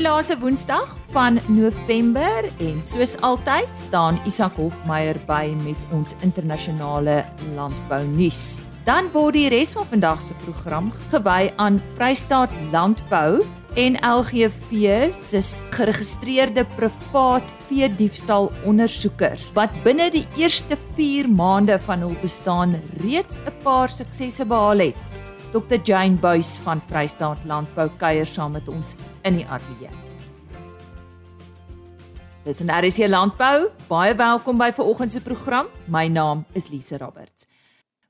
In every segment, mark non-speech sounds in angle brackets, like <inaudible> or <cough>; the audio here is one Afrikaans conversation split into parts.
die laaste Woensdag van November en soos altyd staan Isak Hofmeyer by met ons internasionale landbou nuus. Dan word die res van vandag se program gewy aan Vrystaat Landbou en LGV se geregistreerde privaat vee diefstal ondersoekers wat binne die eerste 4 maande van hul bestaan reeds 'n paar suksesse behaal het. Dr Jane Buys van Vrystaat Landbou kuier saam met ons in die ateljee. Dis 'n RC Landbou. Baie welkom by vanoggend se program. My naam is Lise Roberts.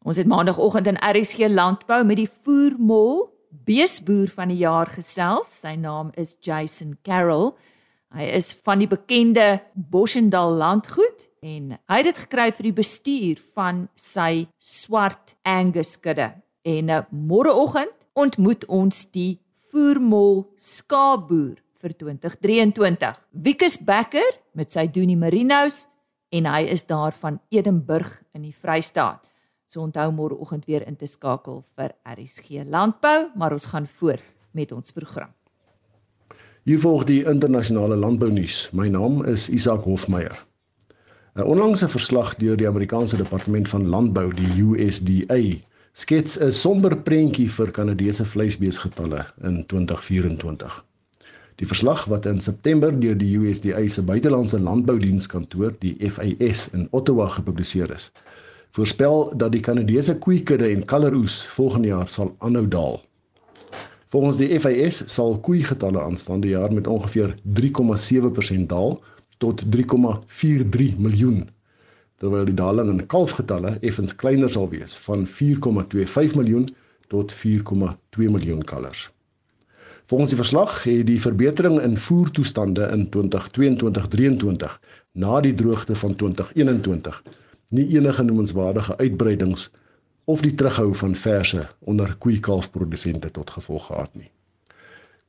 Ons het maandagooggend in RC Landbou met die voermol beesboer van die jaar gesels. Sy naam is Jason Carroll. Hy is van die bekende Boschendal landgoed en hy het dit gekry vir die bestuur van sy swart Angus kudde. En uh, môreoggend ontmoet ons die voermol skaapboer vir 2023. Wikus Becker met sy Doenie Merinos en hy is daar van Edenburg in die Vrystaat. So onthou môreoggend weer in te skakel vir RSG Landbou, maar ons gaan voort met ons program. Hier volg die internasionale landbou nuus. My naam is Isak Hofmeyer. 'n Onlangse verslag deur die Amerikaanse Departement van Landbou, die USDA, skets 'n somber prentjie vir Kanadese vleisbeesgetalle in 2024. Die verslag wat in September deur die USDA se buitelandse landboudienskantoor, die FAS in Ottawa gepubliseer is, voorspel dat die Kanadese koeikudde en kalveroes volgende jaar sal aanhou daal. Volgens die FAS sal koeigetalle aanstaande jaar met ongeveer 3,7% daal tot 3,43 miljoen terwyl die daling in kalfgetalle effens kleiner sal wees van 4,25 miljoen tot 4,2 miljoen kalvers. Volgens die verslag het die verbetering in voertoestande in 2022-23 na die droogte van 2021 nie enige noemenswaardige uitbreidings of die terughou van verse onder koeikalfprodusente tot gevolg gehad nie.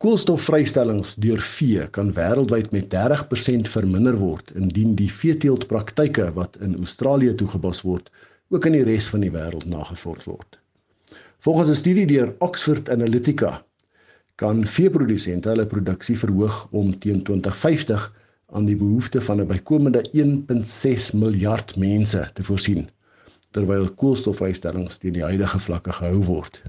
Koolstofvrystellings deur vee kan wêreldwyd met 30% verminder word indien die veeteeltpraktyke wat in Australië toegepas word, ook in die res van die wêreld nagevolg word. Volgens 'n studie deur Oxford Analytica kan veeprodusente hulle produksie verhoog om teen 2050 aan die behoefte van 'n bykomende 1.6 miljard mense te voorsien, terwyl koolstofvrystellings teen die huidige vlakke gehou word.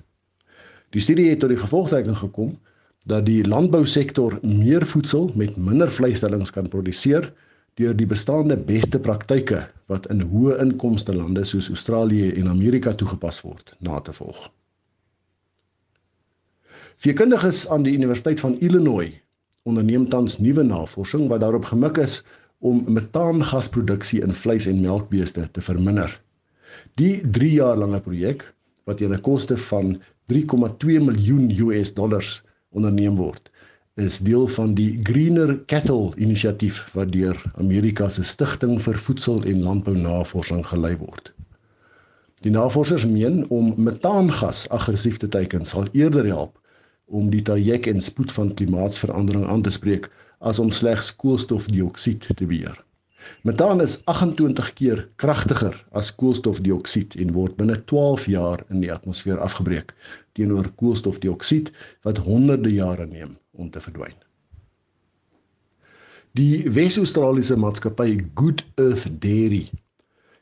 Die studie het tot die gevolgtrekking gekom dat die landbousektor meer voedsel met minder vleisstellings kan produseer deur die bestaande beste praktyke wat in hoë inkomste lande soos Australië en Amerika toegepas word na te volg. Vierkundiges aan die Universiteit van Illinois onderneem tans nuwe navorsing wat daarop gemik is om metaangasproduksie in vleis- en melkbeeste te verminder. Die 3 jaar lange projek wat teen 'n koste van 3,2 miljoen US dollars onderneem word is deel van die Greener Cattle inisiatief wat deur Amerika se Stichting vir Voedsel en Landbou Navorsing gelei word. Die navorsers meen om metaangas aggressief te teiken sal eerder help om die traject en spoed van klimaatsverandering aan te spreek as om slegs koolstofdioksied te beheer. Metaan is 28 keer kragtiger as koolstofdioksied en word binne 12 jaar in die atmosfeer afgebreek teenoor koolstofdioksied wat honderde jare neem om te verdwyn. Die Wes-Australiese maatskappy Good Earth Dairy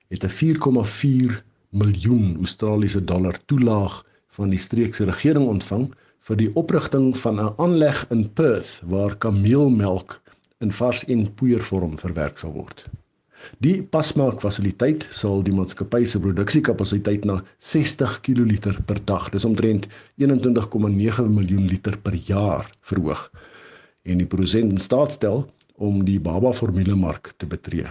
het 'n 4,4 miljoen Australiese dollar toelaag van die streekse regering ontvang vir die oprigting van 'n aanleg in Perth waar kameelmelk in vars en poeiervorm verwerk sal word. Die pasmaak fasiliteit sal die maatskappy se produksiekapasiteit na 60 kl per dag, dis omtrent 21,9 miljoen liter per jaar verhoog en die produsent in staat stel om die baba formulemark te betree.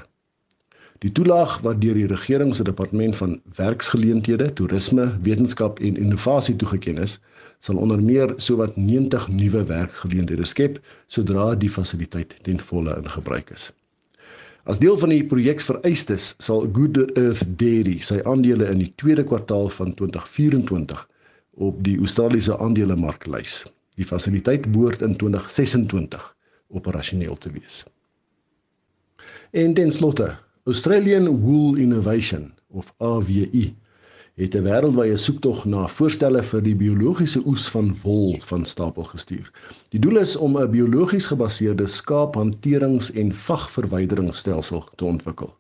Die toelaag wat deur die regering se departement van werksgeleenthede, toerisme, wetenskap en innovasie toegeken is, sal onder meer sowat 90 nuwe werksgeleenthede skep sodra die fasiliteit ten volle in gebruik is. As deel van die projeksvereistes sal Good Earth Dairy sy aandele in die tweede kwartaal van 2024 op die Australiese aandelemark lys. Die fasiliteit behoort in 2026 operasioneel te wees. En ten slotte Australian Wool Innovation of AWI het 'n wêreldwye soektog na voorstelle vir die biologiese oes van wol van stapel gestuur. Die doel is om 'n biologies gebaseerde skaaphanterings- en vagverwyderingsstelsel te ontwikkel.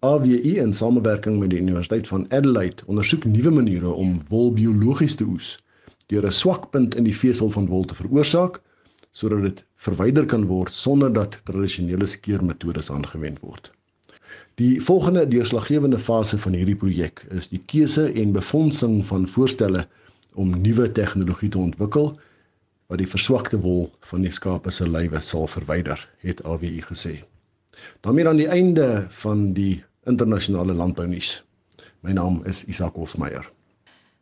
AWI in samewerking met die Universiteit van Adelaide ondersoek nuwe maniere om wol biologies te oes deur 'n swakpunt in die vesel van wol te veroorsaak sodat dit verwyder kan word sonder dat tradisionele skeermetodes aangewend word. Die volgende deurslaggewende fase van hierdie projek is die keuse en befondsing van voorstelle om nuwe tegnologie te ontwikkel wat die verswakte wol van die skape se lywe sal verwyder, het AWI gesê. daarmee aan die einde van die internasionale landbounuus. My naam is Isak Hofmeyer.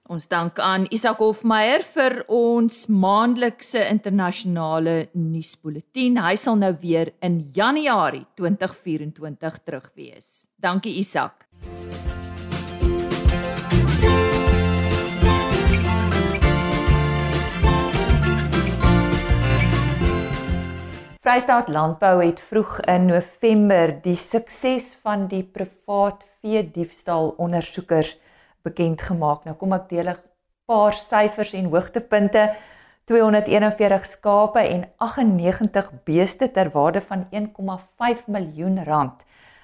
Ons dank aan Isak Hofmeyer vir ons maandelikse internasionale nuusbulletin. Hy sal nou weer in Januarie 2024 terug wees. Dankie Isak. Vrystaat Landbou het vroeg in November die sukses van die privaat vee diefstal ondersoekers bekend gemaak. Nou kom ek deel 'n paar syfers en hoogtepunte. 241 skape en 98 beeste ter waarde van 1,5 miljoen rand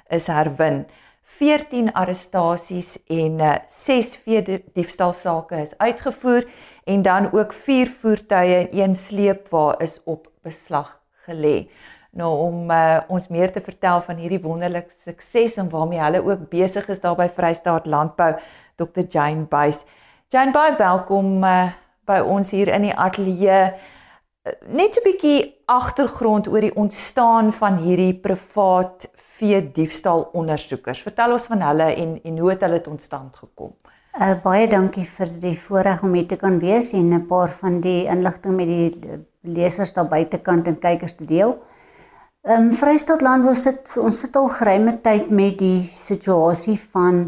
is herwin. 14 arrestasies en 6 uh, vee diefstalsake is uitgevoer en dan ook 4 voertuie en een sleepwa is op beslag gelê. Nou om uh, ons meer te vertel van hierdie wonderlike sukses en waarmee hulle ook besig is daar by Vrystaat Landbou, Dr Jane Buys. Jane Buys, welkom uh, by ons hier in die ateljee. Uh, net 'n bietjie agtergrond oor die ontstaan van hierdie privaat vee diefstal ondersoekers. Vertel ons van hulle en en hoe het hulle tot stand gekom? Uh, baie dankie vir die voorreg om hier te kan wees en 'n paar van die inligting met die lesers daar buitekant en kykers te deel. Ehm um, Vrystaat Landbou sit ons sit al geruime tyd met die situasie van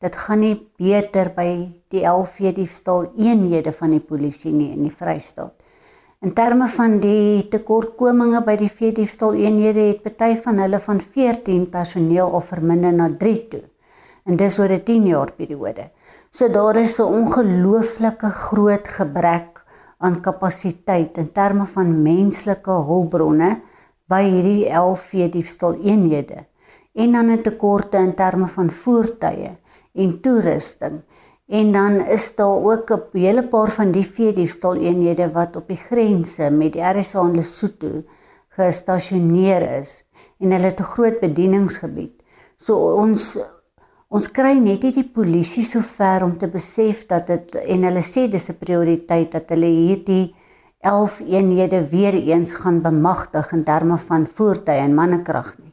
dit gaan nie beter by die LV diefstal eenhede van die polisie nie in die Vrystaat. In terme van die tekortkominge by die vee diefstal eenhede het party van hulle van 14 personeel of verminder na 3 toe. En dis oor 'n 10 jaar periode. So daar is 'n ongelooflike groot gebrek aan kapasiteit in terme van menslike hulpbronne by hierdie 11 veediefstal eenhede en dan 'n tekorte in terme van voertuie en toerusting. En dan is daar ook 'n hele paar van die veediefstal eenhede wat op die grense met die RSA en Lesotho gestasioneer is en hulle het 'n groot bedieningsgebied. So ons ons kry net nie die polisie so ver om te besef dat dit en hulle sê dis 'n prioriteit dat hulle hierdie 11 eenhede weer eens gaan bemagtig in terme van voertuie en mannekrag nie.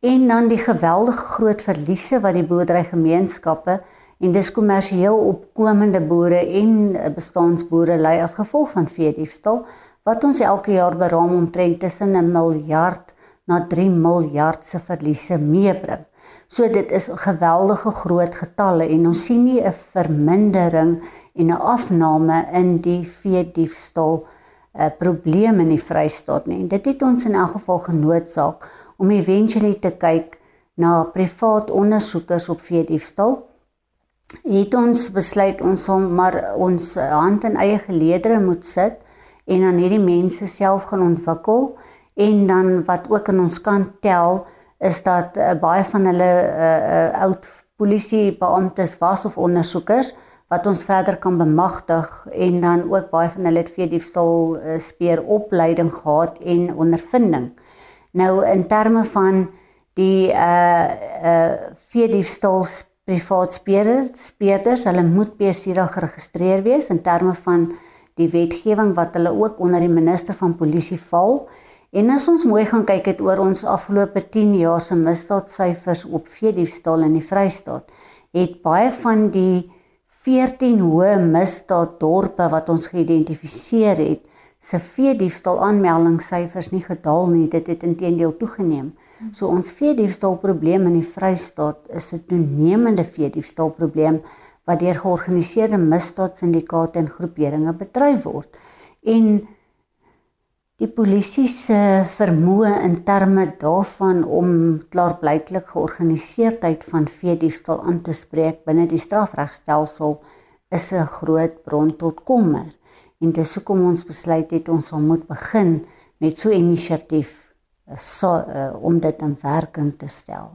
En dan die geweldige groot verliese wat die boerderygemeenskappe en dis kommersieel opkomende boere en bestaansboere ly as gevolg van veediefstal wat ons elke jaar beraam omtrent tussen 'n miljard na 3 miljard se verliese meebring. So dit is geweldige groot getalle en ons sien nie 'n vermindering en 'n afname in die veediefstal 'n uh, eh, probleem in die Vrystaat nie. En dit het ons in elk geval genoodsaak om eventually te kyk na privaat ondersoekers op veediefstal. Het ons besluit ons sal maar ons hand in eie geleedere moet sit en dan hierdie mense self gaan ontwikkel en dan wat ook in ons kan tel is dat uh, baie van hulle uh, uh, oud polisiebeamptes was of ondersoekers wat ons verder kan bemagtig en dan ook baie van hulle het vir die stal uh, speer opleiding gehad en ondervinding. Nou in terme van die uh uh veediefstal privaat speerders, speerders, hulle moet BSira geregistreer wees in terme van die wetgewing wat hulle ook onder die minister van polisie val. En as ons mooi gaan kyk het oor ons afgelope 10 jaar se misdaadsyfers op veediefstal in die Vrystaat, het baie van die 14 hoë misdaaddorpe wat ons geïdentifiseer het, se veediefstal aanmeldingssyfers nie gedaal nie, dit het intedeel toegeneem. So ons veediefstal probleem in die Vrystaat is 'n toenemende veediefstal probleem wat deur georganiseerde misdaadsyndikaate en groeperinge bedryf word. En die polisie se vermoë in terme daarvan om klaarblyklik georganiseerdheid van veediefstal aan te spreek binne die strafregstelsel is 'n groot bron tot kommer. En dis hoekom ons besluit het ons sal moet begin met so 'n inisiatief so uh, om dit in werking te stel.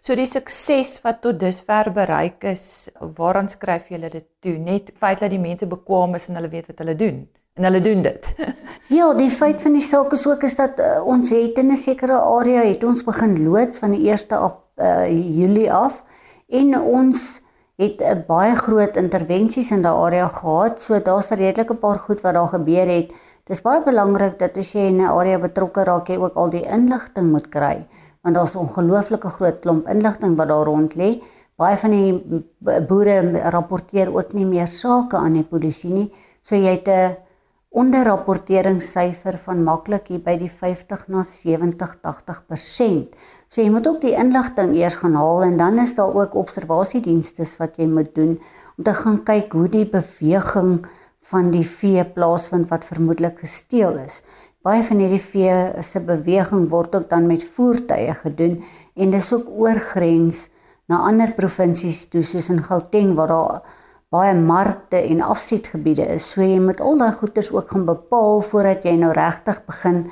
So die sukses wat tot dusver bereik is, waaraan skryf julle dit toe? Net feit dat die mense bekwame is en hulle weet wat hulle doen en hulle doen dit. <laughs> ja, die feit van die saak is ook is dat uh, ons het in 'n sekere area het ons begin loods van die 1ste op uh, Julie af en ons het 'n uh, baie groot intervensies in daardie area gehad. So daar's 'n redelike paar goed wat daar gebeur het. Dis baie belangrik dat as jy in 'n area betrokke raak, jy ook al die inligting moet kry, want daar's 'n ongelooflike groot klomp inligting wat daar rond lê. Baie van die boere rapporteer ook nie meer sake aan die polisie nie. So jy het 'n onderrapporteringssyfer van maklik hier by die 50 na 70 80%. So jy moet ook die inligting eers gaan haal en dan is daar ook observasiedienste wat jy moet doen om te gaan kyk hoe die beweging van die vee plaasvind wat vermoedelik gesteel is. Baie van hierdie vee se beweging word ook dan met voertuie gedoen en dis ook oorgrens na ander provinsies toe soos in Gauteng waar daar baie markte en afsetgebiede is. So jy moet al daai goeders ook gaan bepaal voordat jy nou regtig begin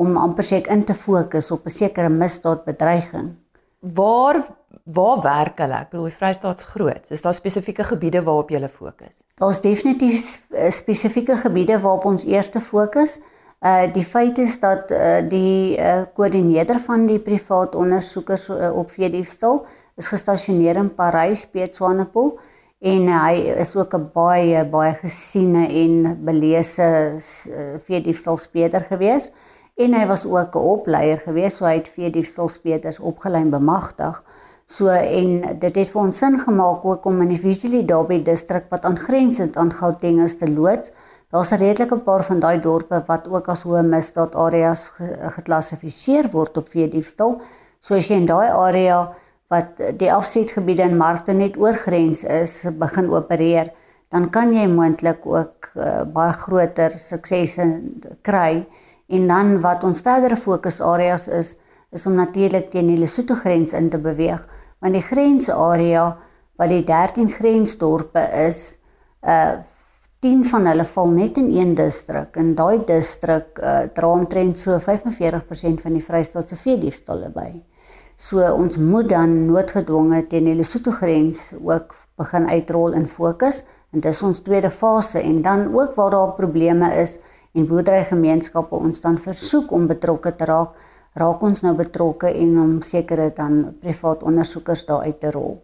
om amper seker in te fokus op 'n sekere misdaadbedreiging. Waar waar werk hulle? Ek bedoel die Vrystaats's groot. Is daar spesifieke gebiede waarop jy fokus? Daar's definitief eh, spesifieke gebiede waarop ons eerste fokus. Uh die feit is dat uh die uh koördineerder van die privaat ondersoekers uh, op veediefstal is gestasioneer in Parys, Piet Swanepoel en hy is ook 'n baie baie gesiene en belese eh, veediefstalspeeder gewees. En hy was ook 'n opleier gewees so hy het veediefstalspeeders opgelei bemagtig. So en dit het vir ons sin gemaak ook om in die Visili Dabi distrik wat aangrensend aan Gauteng is te loods. Daar's 'n redelike paar van daai dorpe wat ook as hoë misdaad areas geklassifiseer word op veediefstal. So as jy in daai area wat die afsetgebiede en markte net oorgrens is begin opereer, dan kan jy moontlik ook uh, baie groter suksese kry. En dan wat ons verdere fokusareas is, is om natuurlik teen die Lesotho grens in te beweeg, want die grensarea wat die 13 grensdorpe is, uh 10 van hulle val net in een distrik en daai distrik uh, dra omtrent so 45% van die Vrystaatse veediefstalle by. So ons moet dan noodgedwonge teen die Lesotho grens ook begin uitrol en fokus en dis ons tweede fase en dan ook waar daar probleme is en boerderygemeenskappe ons dan versoek om betrokke te raak, raak ons nou betrokke en om sekere dan privaat ondersoekers daar uit te rol.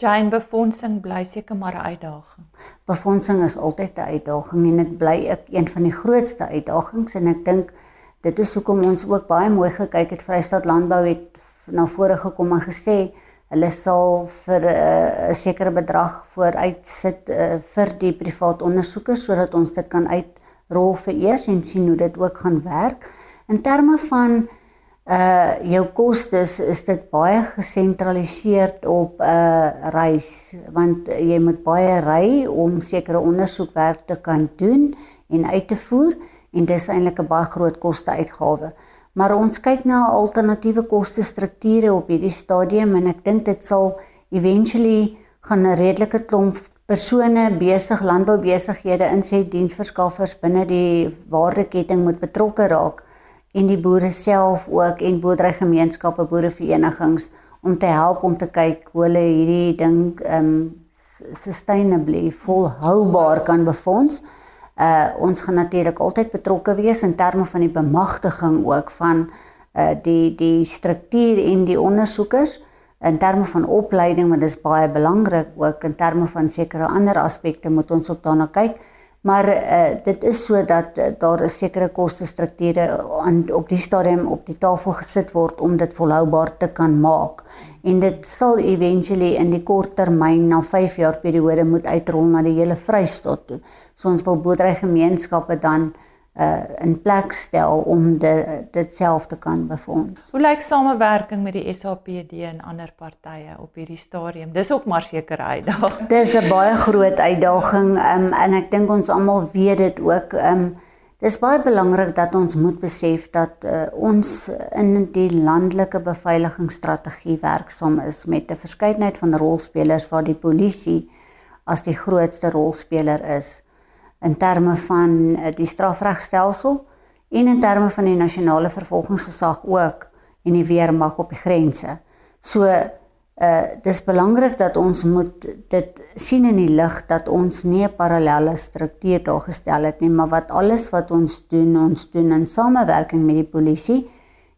Jane befondsing bly seker maar 'n uitdaging. Befondsing is altyd 'n uitdaging en dit bly ek een van die grootste uitdagings en ek dink dit is hoekom ons ook baie mooi gekyk het Vrystaat Landbou het na vore gekom en gesê hulle sal vir eh, 'n uh, sekere bedrag vooruit sit uh, vir die privaat ondersoekers sodat ons dit kan uitrol vir eers en sien hoe dit ook gaan werk. In terme van uh jou kostes is dit baie gesentraliseer op 'n uh, reis want jy moet baie ry om sekere ondersoekwerk te kan doen en uit te voer en dis eintlik 'n baie groot koste uitgawe maar ons kyk na alternatiewe koste strukture op hierdie stadium en ek dink dit sal eventually gaan 'n redelike klomp persone besig landboubesighede insê diensverskaffers binne die waardeketting moet betrokke raak en die boere self ook en boerderygemeenskappe boereverenigings om te help om te kyk hoe hulle hierdie ding um sustainably volhoubaar kan befonds. Uh ons gaan natuurlik altyd betrokke wees in terme van die bemagtiging ook van uh die die struktuur en die ondersoekers in terme van opleiding want dit is baie belangrik ook in terme van sekere ander aspekte moet ons ook daarna kyk. Maar uh dit is so dat uh, daar 'n sekere koste strukture aan op die stadium op die tafel gesit word om dit volhoubaar te kan maak. En dit sal eventually in die kort termyn na 5 jaar periode moet uitrol na die hele Vrystaat toe. So ons wil boerderygemeenskappe dan uh in plek stel om dit dit self te kan befonds. Hoe lyk samewerking met die SAPD en ander partye op hierdie stadium? Dis ook maar seker uitdaging. Dis 'n baie groot uitdaging um, en ek dink ons almal weet dit ook um Dis baie belangrik dat ons moet besef dat uh, ons in die landelike beveiligingsstrategie werksaam is met 'n verskeidenheid van rolspelers waar die polisie as die grootste rolspeler is in terme van uh, die strafregstelsel en in terme van die nasionale vervolgingsgesag ook en die weermag op die grense. So uh dis belangrik dat ons moet dit sien in die lig dat ons nie 'n parallelle struktuur daar gestel het nie, maar wat alles wat ons doen, ons doen in samewerking met die polisie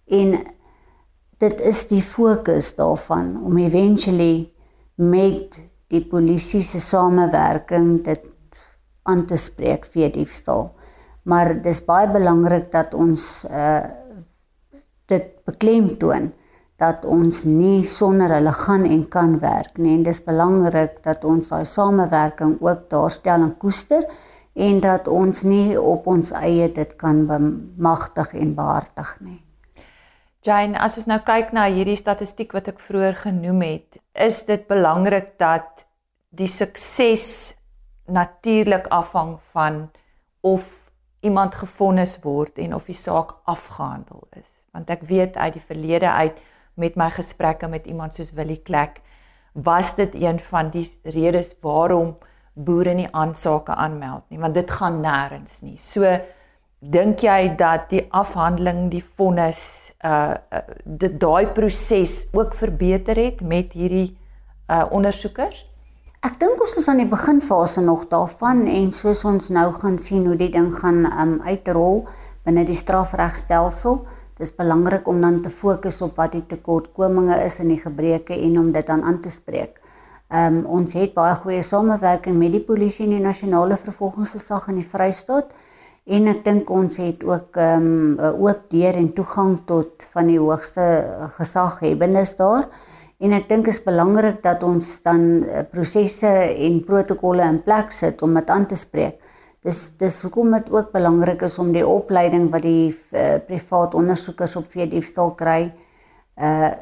en dit is die fokus daarvan om eventually met die polisie se samewerking dit aan te spreek vir diefstal. Maar dis baie belangrik dat ons uh dit beklemtoon dat ons nie sonder hulle gaan en kan werk nie. En dis belangrik dat ons daai samewerking ook daarstel en koester en dat ons nie op ons eie dit kan bemagtig en behartig nie. Jane, as ons nou kyk na hierdie statistiek wat ek vroeër genoem het, is dit belangrik dat die sukses natuurlik afhang van of iemand gefonnis word en of die saak afgehandel is. Want ek weet uit die verlede uit met my gesprekke met iemand soos Willie Klek was dit een van die redes waarom boere nie aansake aanmeld nie want dit gaan nêrens nie. So dink jy dat die afhandeling die vonnis uh, uh dit daai proses ook verbeter het met hierdie uh ondersoekers? Ek dink ons is aan die beginfase nog daarvan en soos ons nou gaan sien hoe die ding gaan um uitrol binne die strafregstelsel dis belangrik om dan te fokus op wat die tekortkominge is in die gebreke en om dit dan aan te spreek. Ehm um, ons het baie goeie samewerking met die polisie en die nasionale vervolgingsgesag in die Vrystaat en ek dink ons het ook ehm um, oop deur en toegang tot van die hoogste gesaghebbendes daar. En ek dink is belangrik dat ons dan eh, prosesse en protokolle in plek sit om dit aan te spreek. Dis dis hoekom dit ook belangrik is om die opleiding wat die uh, privaat ondersoekers op vee diefstal kry uh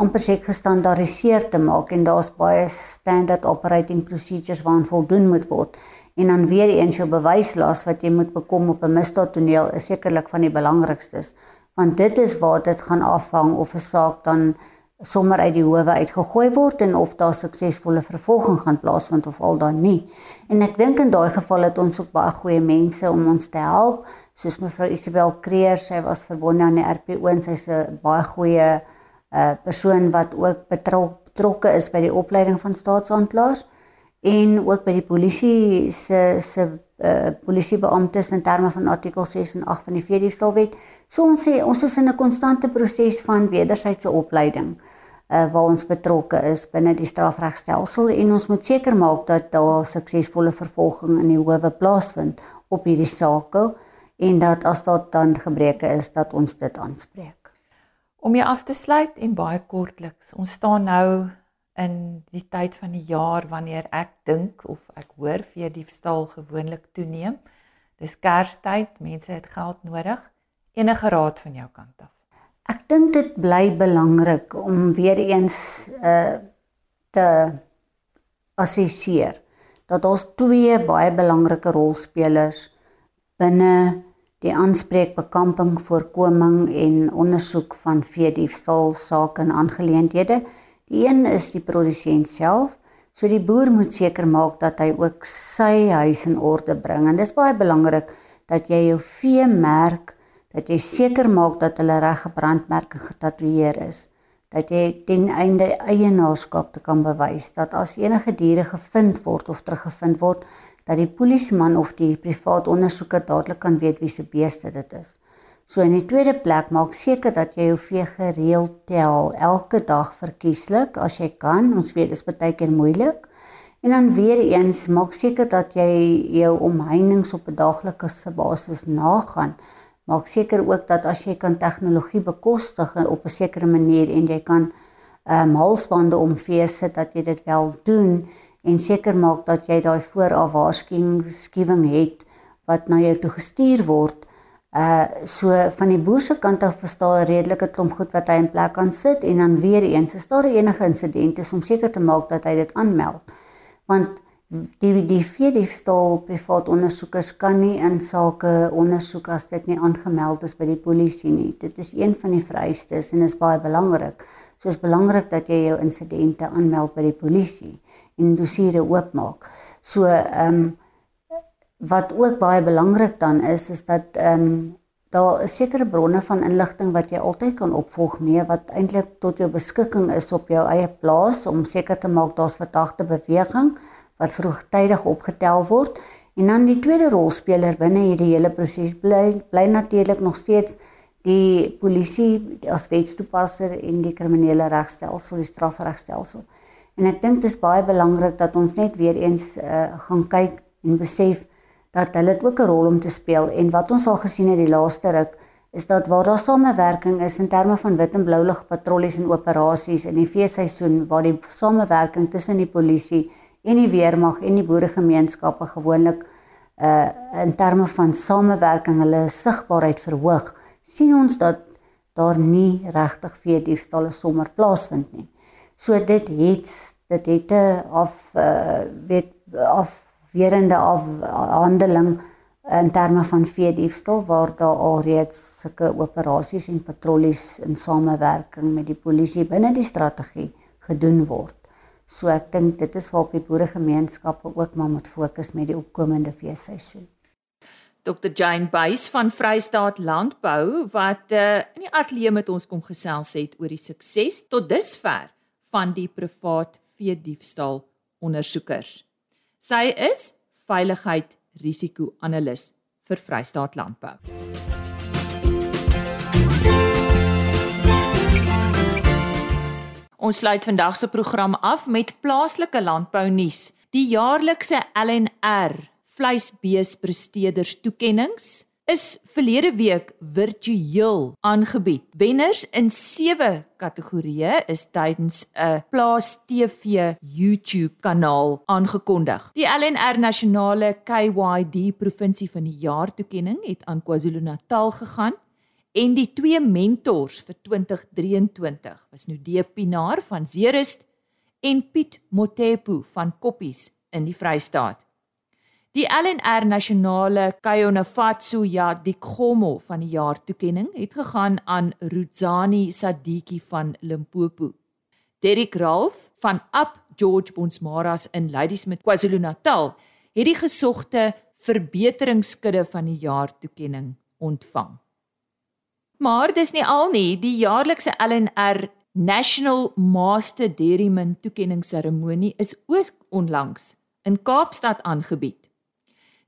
amper seker gestandaardiseer te maak en daar's baie standard operating procedures waaraan voldoen moet word. En dan weer eens jou bewyslas wat jy moet bekom op 'n misdaadtoneel is sekerlik van die belangrikstes want dit is waar dit gaan afhang of 'n saak dan sommer uit die howe uitgegooi word en of daar suksesvolle vervolging gaan plaasvind of al dan nie. En ek dink in daai geval het ons ook baie goeie mense om ons te help, soos mevrou Isabel Kreer, sy was verbonde aan die RPO en sy's 'n baie goeie uh persoon wat ook betrokke is by die opleiding van staatsaanklaers en ook by die polisie se se uh polisiebeamptes in terme van artikel 6 en 8 van die VD-stalwet. So ons sê ons is in 'n konstante proses van wederwysige opleiding uh, waar ons betrokke is binne die strafregstelsel en ons moet seker maak dat daar suksesvolle vervolging in die howe plaasvind op hierdie sake en dat as daar dan gebreke is dat ons dit aanspreek. Om jy af te sluit en baie kortliks, ons staan nou in die tyd van die jaar wanneer ek dink of ek hoor vir diefstal gewoonlik toeneem. Dis Kerstyd, mense het geld nodig. Enige raad van jou kant af? Ek dink dit bly belangrik om weer eens uh te assesseer dat ons twee baie belangrike rolspelers binne die aanspreekbekamping, voorkoming en ondersoek van veediefstal sake en aangeleenthede. Die een is die produsent self, so die boer moet seker maak dat hy ook sy huis in orde bring en dis baie belangrik dat jy jou vee merk dat jy seker maak dat hulle reg gebrandmerke getatoeëer is dat jy ten einde eienaarskap te kan bewys dat as enige diere gevind word of teruggevind word dat die polisieman of die privaat ondersoeker dadelik kan weet wie se beeste dit is. So in die tweede plek maak seker dat jy jou vee gereeld tel elke dag verkieslik as jy kan. Ons weet dis baie keer moeilik. En dan weer eens maak seker dat jy jou omheinings op 'n daaglikse basis nagaan maak seker ook dat as jy kan tegnologie bekostig op 'n sekere manier en jy kan ehm um, halsbande omvee sit dat jy dit wel doen en seker maak dat jy daai vooraf waarskuwing het wat na jou toe gestuur word. Uh so van die boer se kant af verstaan redelike klomp goed wat hy in plek kan sit en dan weer eens as daar enige insident is om seker te maak dat hy dit aanmeld. Want die die veediefstal privaat ondersoekers kan nie in sake ondersoek as dit nie aangemeld is by die polisie nie. Dit is een van die vereistes en is baie belangrik. So is belangrik dat jy jou insidente aanmeld by die polisie en dossiere oopmaak. So ehm um, wat ook baie belangrik dan is is dat ehm um, daar is sekere bronne van inligting wat jy altyd kan opvolg mee wat eintlik tot jou beskikking is op jou eie plaas om seker te maak daar's verdagte beweging wat vroegtydig opgetel word en dan die tweede rolspeler binne hierdie hele proses bly bly natuurlik nog steeds die polisie as wetstoepasser en die kriminele regstelsel, die strafregstelsel. En ek dink dit is baie belangrik dat ons net weer eens uh, gaan kyk en besef dat hulle ook 'n rol om te speel en wat ons al gesien het die laaste ruk is dat waar daar samewerking is in terme van wit en blou lig patrollies en operasies in die feesseisoen waar die samewerking tussen die polisie en die weermag en die boeregemeenskappe gewoonlik uh in terme van samewerking hulle sigbaarheid verhoog sien ons dat daar nie regtig vir diefstalle sommer plaasvind nie. So dit het dit het 'n af uh, weet afwerende afhandeling in terme van veediefstal waar daar alreeds sulke operasies en patrollies in samewerking met die polisie binne die strategie gedoen word. So ek dink dit is waar op die boeregemeenskappe ook maar moet fokus met die opkomende feesseisoen. Dr Jane Buys van Vrystaat Landbou wat uh, in die ateljee met ons kom gesels het oor die sukses tot dusver van die privaat vee diefstal ondersoekers. Sy is veiligheid risiko analis vir Vrystaat Landbou. Ons sluit vandag se program af met plaaslike landbou nuus. Die jaarlikse LNR vleisbeespresteerders toekenninge is verlede week virtueel aangebied. Wenners in 7 kategorieë is tydens 'n Plaas TV YouTube kanaal aangekondig. Die LNR Nasionale KYD Provinsie van die Jaar toekenning het aan KwaZulu-Natal gegaan en die twee mentors vir 2023 was Nudee Pinaar van Zerust en Piet Motepu van Koppies in die Vrystaat. Die LNR Nasionale Kayonafatsu ya Dikgomo van die jaar toekenning het gegaan aan Rudzani Sadiki van Limpopo. Derrick Ralph van Up George Bonsmaras in Ladysmith KwaZulu-Natal het die gesogte verbeteringskudde van die jaar toekenning ontvang. Maar dis nie al nie, die jaarlikse LNR National Master Dairyman toekenningsseremonie is ook onlangs in Kaapstad aangebied.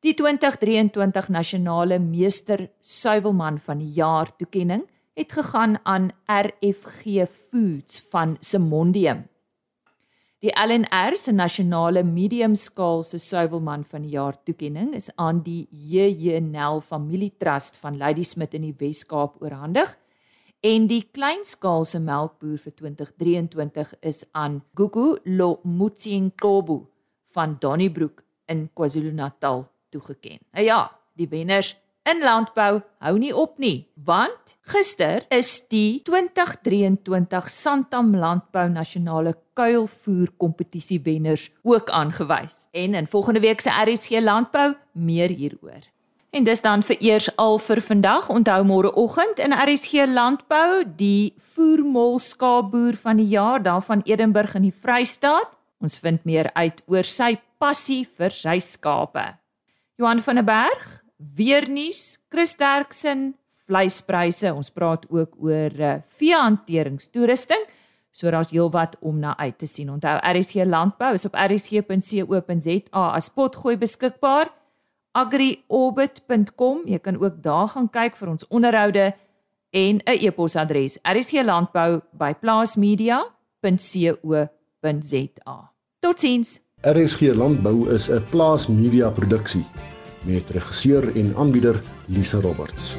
Die 2023 nasionale meester suiwelman van die jaar toekenning het gegaan aan RFG Foods van Simondium. Die LNR se nasionale medium skaalse suiwelman van die jaar toekenning is aan die JJNL Familietrust van Ladysmith in die Wes-Kaap oorhandig en die kleinskaalse melkboer vir 2023 is aan Gugu Lomutsienkobu van Donnybrook in KwaZulu-Natal toegeken. Nou ja, die wenners in landbou hou nie op nie, want gister is die 2023 Santam Landbou Nasionale Kuilvoer Kompetisie wenners ook aangewys. En in volgende week se RSC Landbou meer hieroor. En dis dan vir eers al vir vandag. Onthou môre oggend in RSG Landbou die voermol skaapboer van die jaar daar van Edenburg in die Vrystaat. Ons vind meer uit oor sy passie vir sy skape. Johan van der Berg, weer nuus, Chris Derksen, vleispryse. Ons praat ook oor uh, veehanteringstoerusting. So daar's heelwat om na uit te sien. Onthou RSG Landbou is op rsg.co.za as potgooi beskikbaar. agriorbit.com. Jy kan ook daar gaan kyk vir ons onderhoude en 'n e-posadres rsglandbou@plaasmedia.co.za. Totsiens. RSG Landbou is 'n plaas media produksie met regisseur en aanbieder Lisa Roberts.